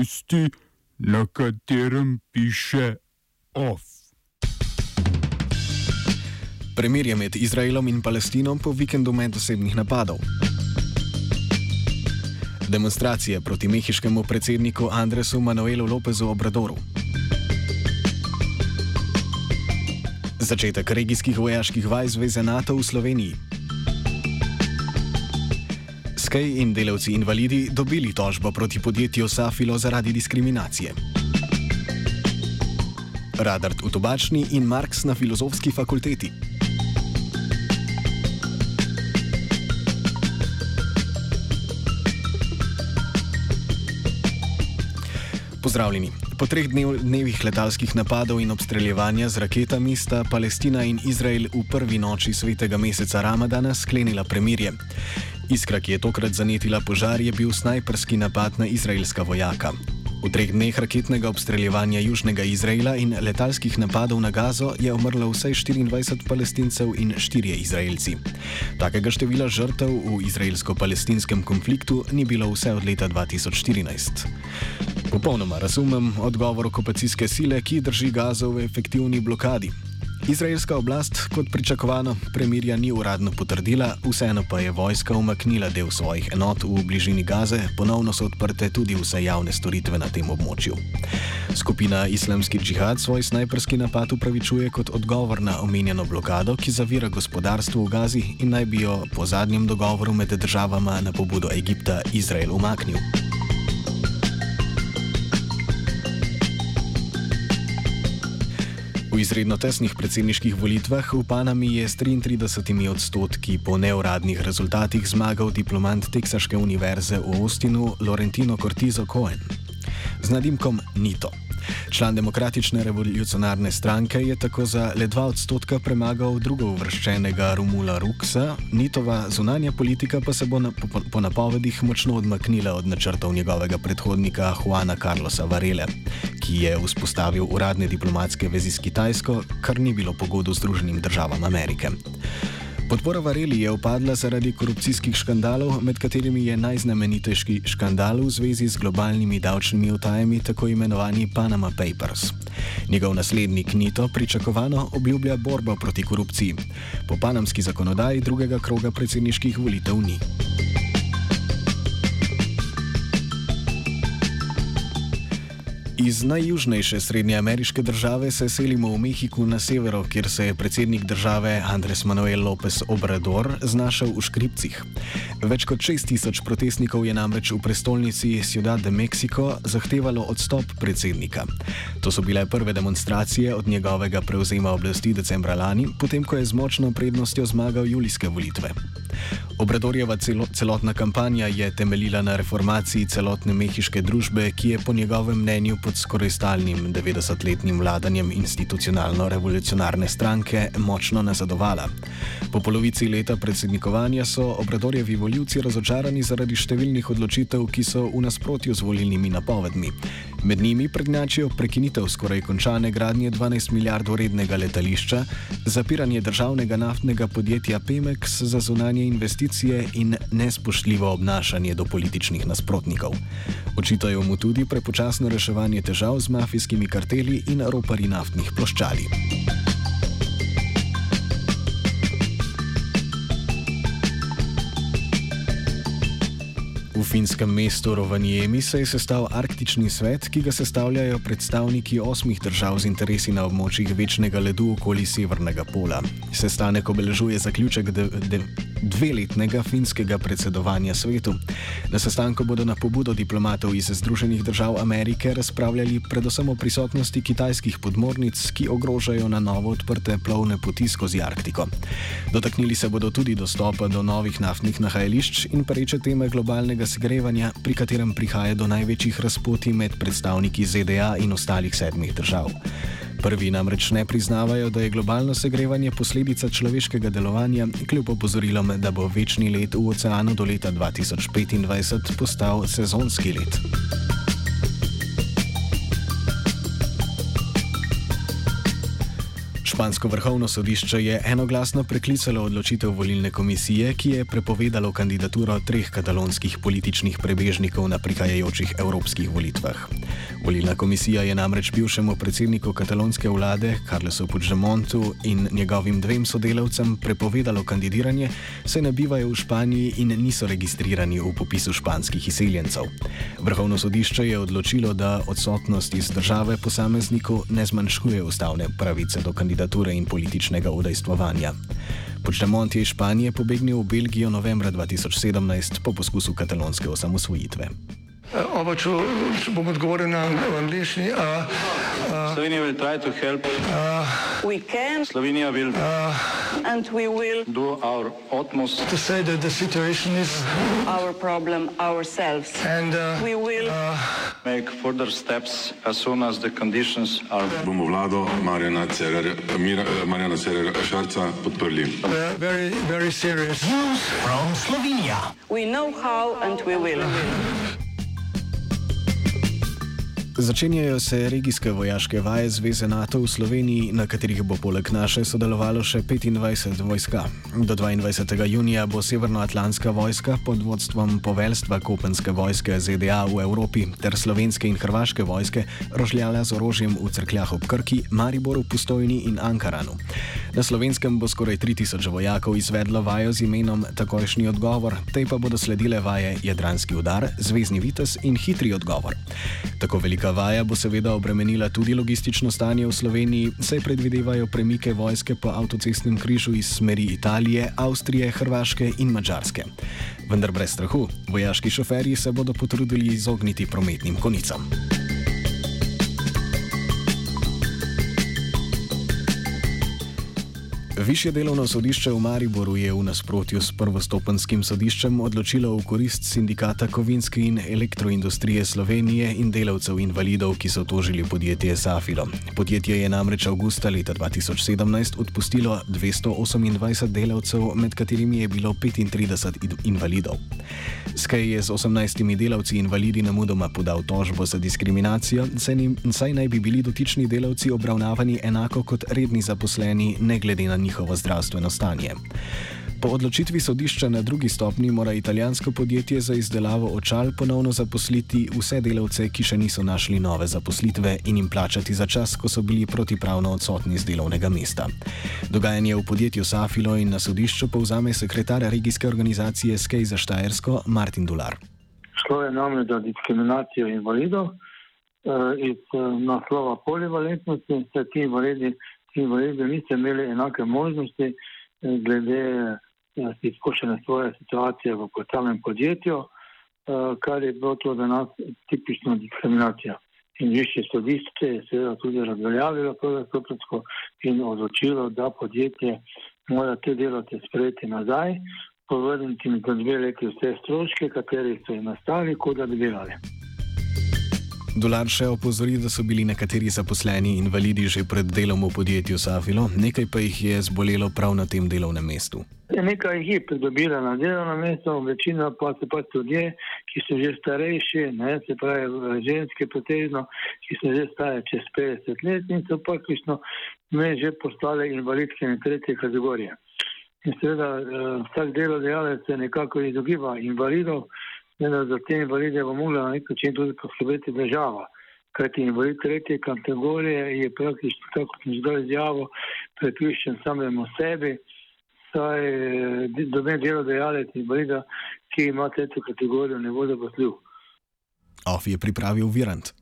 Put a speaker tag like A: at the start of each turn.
A: tisti, na katerem piše OF.
B: Premirje med Izraelom in Palestino po vikendu medosebnih napadov. Demonstracije proti mehiškemu predsedniku Andresu Manuelu Lopezu Obradoru. Začetek regijskih vojaških vaj Zveze NATO v Sloveniji. Skej in delavci invalidi dobili tožbo proti podjetju Safilo zaradi diskriminacije. Radart v Tobačni in Marks na filozofski fakulteti. Pozdravljeni. Po treh dnev, dnevih letalskih napadov in obstreljevanja z raketami sta Palestina in Izrael v prvi noči svetega meseca Ramadana sklenila premirje. Iskra, ki je tokrat zanetila požar, je bil snajperski napad na izraelska vojaka. V treh dneh raketnega obstreljevanja južnega Izraela in letalskih napadov na Gazo je umrlo vsaj 24 palestincev in 4 izraelci. Takega števila žrtev v izraelsko-palestinskem konfliktu ni bilo vse od leta 2014. Popolnoma razumem odgovor okupacijske sile, ki drži Gazo v efektivni blokadi. Izraelska oblast, kot pričakovano, premirja ni uradno potrdila, vseeno pa je vojska umaknila del svojih enot v bližini Gaze, ponovno so odprte tudi vse javne storitve na tem območju. Skupina Islamski džihad svoj snajperski napad upravičuje kot odgovor na omenjeno blokado, ki zavira gospodarstvo v Gazi in naj bi jo po zadnjem dogovoru med državama na pobudo Egipta Izrael umaknil. V izredno tesnih predsedniških volitvah v Panami je s 33 odstotki po neuradnih rezultatih zmagal diplomant Teksaške univerze v Austinu Laurentino Cortizo Cohen z nadimkom Nito. Član demokratične revolucionarne stranke je tako za le 2 odstotka premagal drugo uvrščenega Rumula Ruksa, Nitova zunanja politika pa se bo na, po, po napovedih močno odmaknila od načrtov njegovega predhodnika Juana Carlosa Varele, ki je vzpostavil uradne diplomatske vezi s Kitajsko, kar ni bilo pogodo Združenim državam Amerike. Podpora Vareli je upadla zaradi korupcijskih škandalov, med katerimi je najznamenitejši škandal v zvezi z globalnimi davčnimi utajami, tako imenovani Panama Papers. Njegov naslednik Nito pričakovano obljublja borbo proti korupciji. Po panamski zakonodaji drugega kroga predsedniških volitev ni. Iz najjužnejše srednjeameriške države se selimo v Mehiko na severu, kjer se je predsednik države Andres Manuel López Obrador znašel v škripcih. Več kot 6000 protestnikov je namreč v prestolnici Ciudad de Mexico zahtevalo odstop predsednika. To so bile prve demonstracije od njegovega prevzema oblasti decembra lani, potem ko je z močno prednostjo zmagal julijske volitve. Obradorjeva celo, celotna kampanja je temeljila na reformaciji celotne mehiške družbe, ki je po njegovem mnenju pod skoraj stalnim 90-letnim vladanjem institucionalno-revolucionarne stranke močno nazadovala. Po polovici leta predsednikovanja so Obradorjevi voljivci razočarani zaradi številnih odločitev, ki so v nasprotju z volilnimi napovedmi. Med njimi prednjačijo prekinitev skoraj končane gradnje 12 milijard vrednega letališča, zapiranje državnega naftnega podjetja Pemex za zunanje investicije in nespoštljivo obnašanje do političnih nasprotnikov. Očitajo mu tudi prepočasno reševanje težav z mafijskimi karteli in ropari naftnih ploščali. V finskem mestu Rovaniemi se je sestal Arktični svet, ki ga sestavljajo predstavniki osmih držav z interesi na območjih večnega ledu okoli Severnega pola. Sestanek obeležuje zaključek de, de, dveletnega finskega predsedovanja svetu. Na sestanku bodo na pobudo diplomatov iz Združenih držav Amerike razpravljali predvsem o prisotnosti kitajskih podmornic, ki ogrožajo na novo odprte plovne poti skozi Arktiko. Dotaknili se bodo tudi dostopa do novih naftnih nahajališč in preče teme globalnega segrevanja, pri katerem prihaja do največjih razpoti med predstavniki ZDA in ostalih sedmih držav. Prvi namreč ne priznavajo, da je globalno segrevanje posledica človeškega delovanja, kljub opozorilom, da bo večni let v oceanu do leta 2025 postal sezonski let. Špansko vrhovno sodišče je enoglasno preklicalo odločitev volilne komisije, ki je prepovedalo kandidaturo treh katalonskih političnih prebežnikov na prihajajočih evropskih volitvah. Volilna komisija je namreč bivšemu predsedniku katalonske vlade Carlesu Puigdemontu in njegovim dvem sodelavcem prepovedalo kandidiranje, saj ne bivajo v Španiji in niso registrirani v popisu španskih izseljencev. Vrhovno sodišče je odločilo, da odsotnost iz države posamezniku ne zmanjšuje ustavne pravice do kandidature in političnega udejstvovanja. Puigdemont je iz Španije pobegnil v Belgijo novembra 2017 po poskusu katalonske osamosvojitve.
C: Oba, če, če bom odgovoril na angliški.
D: Slovenija will try to help.
E: We can
D: Slovenija will
E: and we will
D: do our utmost
C: To say that the situation is
E: our problem ourselves.
C: and uh,
E: We will
D: make further steps as soon as the conditions are
F: bomo vlado Marjana Cererja, Mira, Marjana Cererja Šarca podprli.
C: uh, very, very serious.
E: we know how and we will.
B: Začenjajo se regijske vojaške vaje Zveze NATO v Sloveniji, na katerih bo poleg naše sodelovalo še 25 vojska. Do 22. junija bo Severnoatlantska vojska pod vodstvom poveljstva Kopenske vojske ZDA v Evropi ter slovenske in hrvaške vojske rožljala z orožjem v crkljah ob Krki, Mariboru, Pustojni in Ankaranu. Na slovenskem bo skoraj 3000 vojakov izvedlo vajo z imenom Takojšnji odgovor, tej pa bodo sledile vaje Jadranski udar, Zvezdni vites in Hitri odgovor. Tako velika vaja bo seveda obremenila tudi logistično stanje v Sloveniji, saj predvidevajo premike vojske po avtocestnem križu iz smeri Italije, Avstrije, Hrvaške in Mačarske. Vendar brez strahu, vojaški šoferji se bodo potrudili izogniti prometnim konicam. Višje delovno sodišče v Mariboru je v nasprotju s prvostopenskim sodiščem odločilo v korist sindikata Kovinske in elektroindustrije Slovenije in delavcev invalidov, ki so tožili podjetje Safilo. Podjetje je namreč avgusta leta 2017 odpustilo 228 delavcev, med katerimi je bilo 35 in- invalidov. Skaj je z 18 delavci invalidi namudoma podal tožbo za diskriminacijo, saj, ni, saj naj bi bili dotični delavci obravnavani enako kot redni zaposleni, ne glede na njihovo zdravstveno stanje. Po odločitvi sodišča na drugi stopni mora italijansko podjetje za izdelavo očal ponovno zaposliti vse delavce, ki še niso našli nove zaposlitve in jim plačati za čas, ko so bili protipravno odsotni z delovnega mesta. Dogajanje v podjetju Safilo in na sodišču povzame sekretar regijske organizacije Skej za Štajersko Martin Dular.
G: Šlo je namreč za diskriminacijo invalidov eh, iz eh, naslova polivalentnosti, saj ti invalidi, ti invalidi niso imeli enake možnosti eh, glede eh, izkušene svoje situacije v samem podjetju, eh, kar je bilo to za nas tipično diskriminacija. In višje sodišče je seveda tudi razveljavilo prvostopensko in odločilo, da podjetje mora te delavce sprejeti nazaj, povrniti jim za dve leti vse stroške, kateri so jim nastali, kot da bi delali.
B: Dular še opozori, da so bili nekateri zaposleni invalidi že pred delom v podjetju Safilo, nekaj pa jih je zbolelo prav na tem delovnem mestu.
G: Nekaj jih je pridobila na delovno mesto, večina pa so pač ljudje, ki so že starejši, ne, se pravi ženske pretežno, ki so že stare čez 50 let in so praktično ne že postale invalidske in tretje kategorije. In seveda eh, vsak delodajalec se nekako izogiba invalidov, vendar za te invalide bo mogla na nek način tudi poskrbeti država. Kajti invalid tretje kategorije je praktično, tako kot sem že dal izjavo, prepuščen samemu sebi, saj eh, doben delodajalec invalida, ki ima tretjo kategorijo, ne bo zaposljiv.
B: Off je pripravil Virant.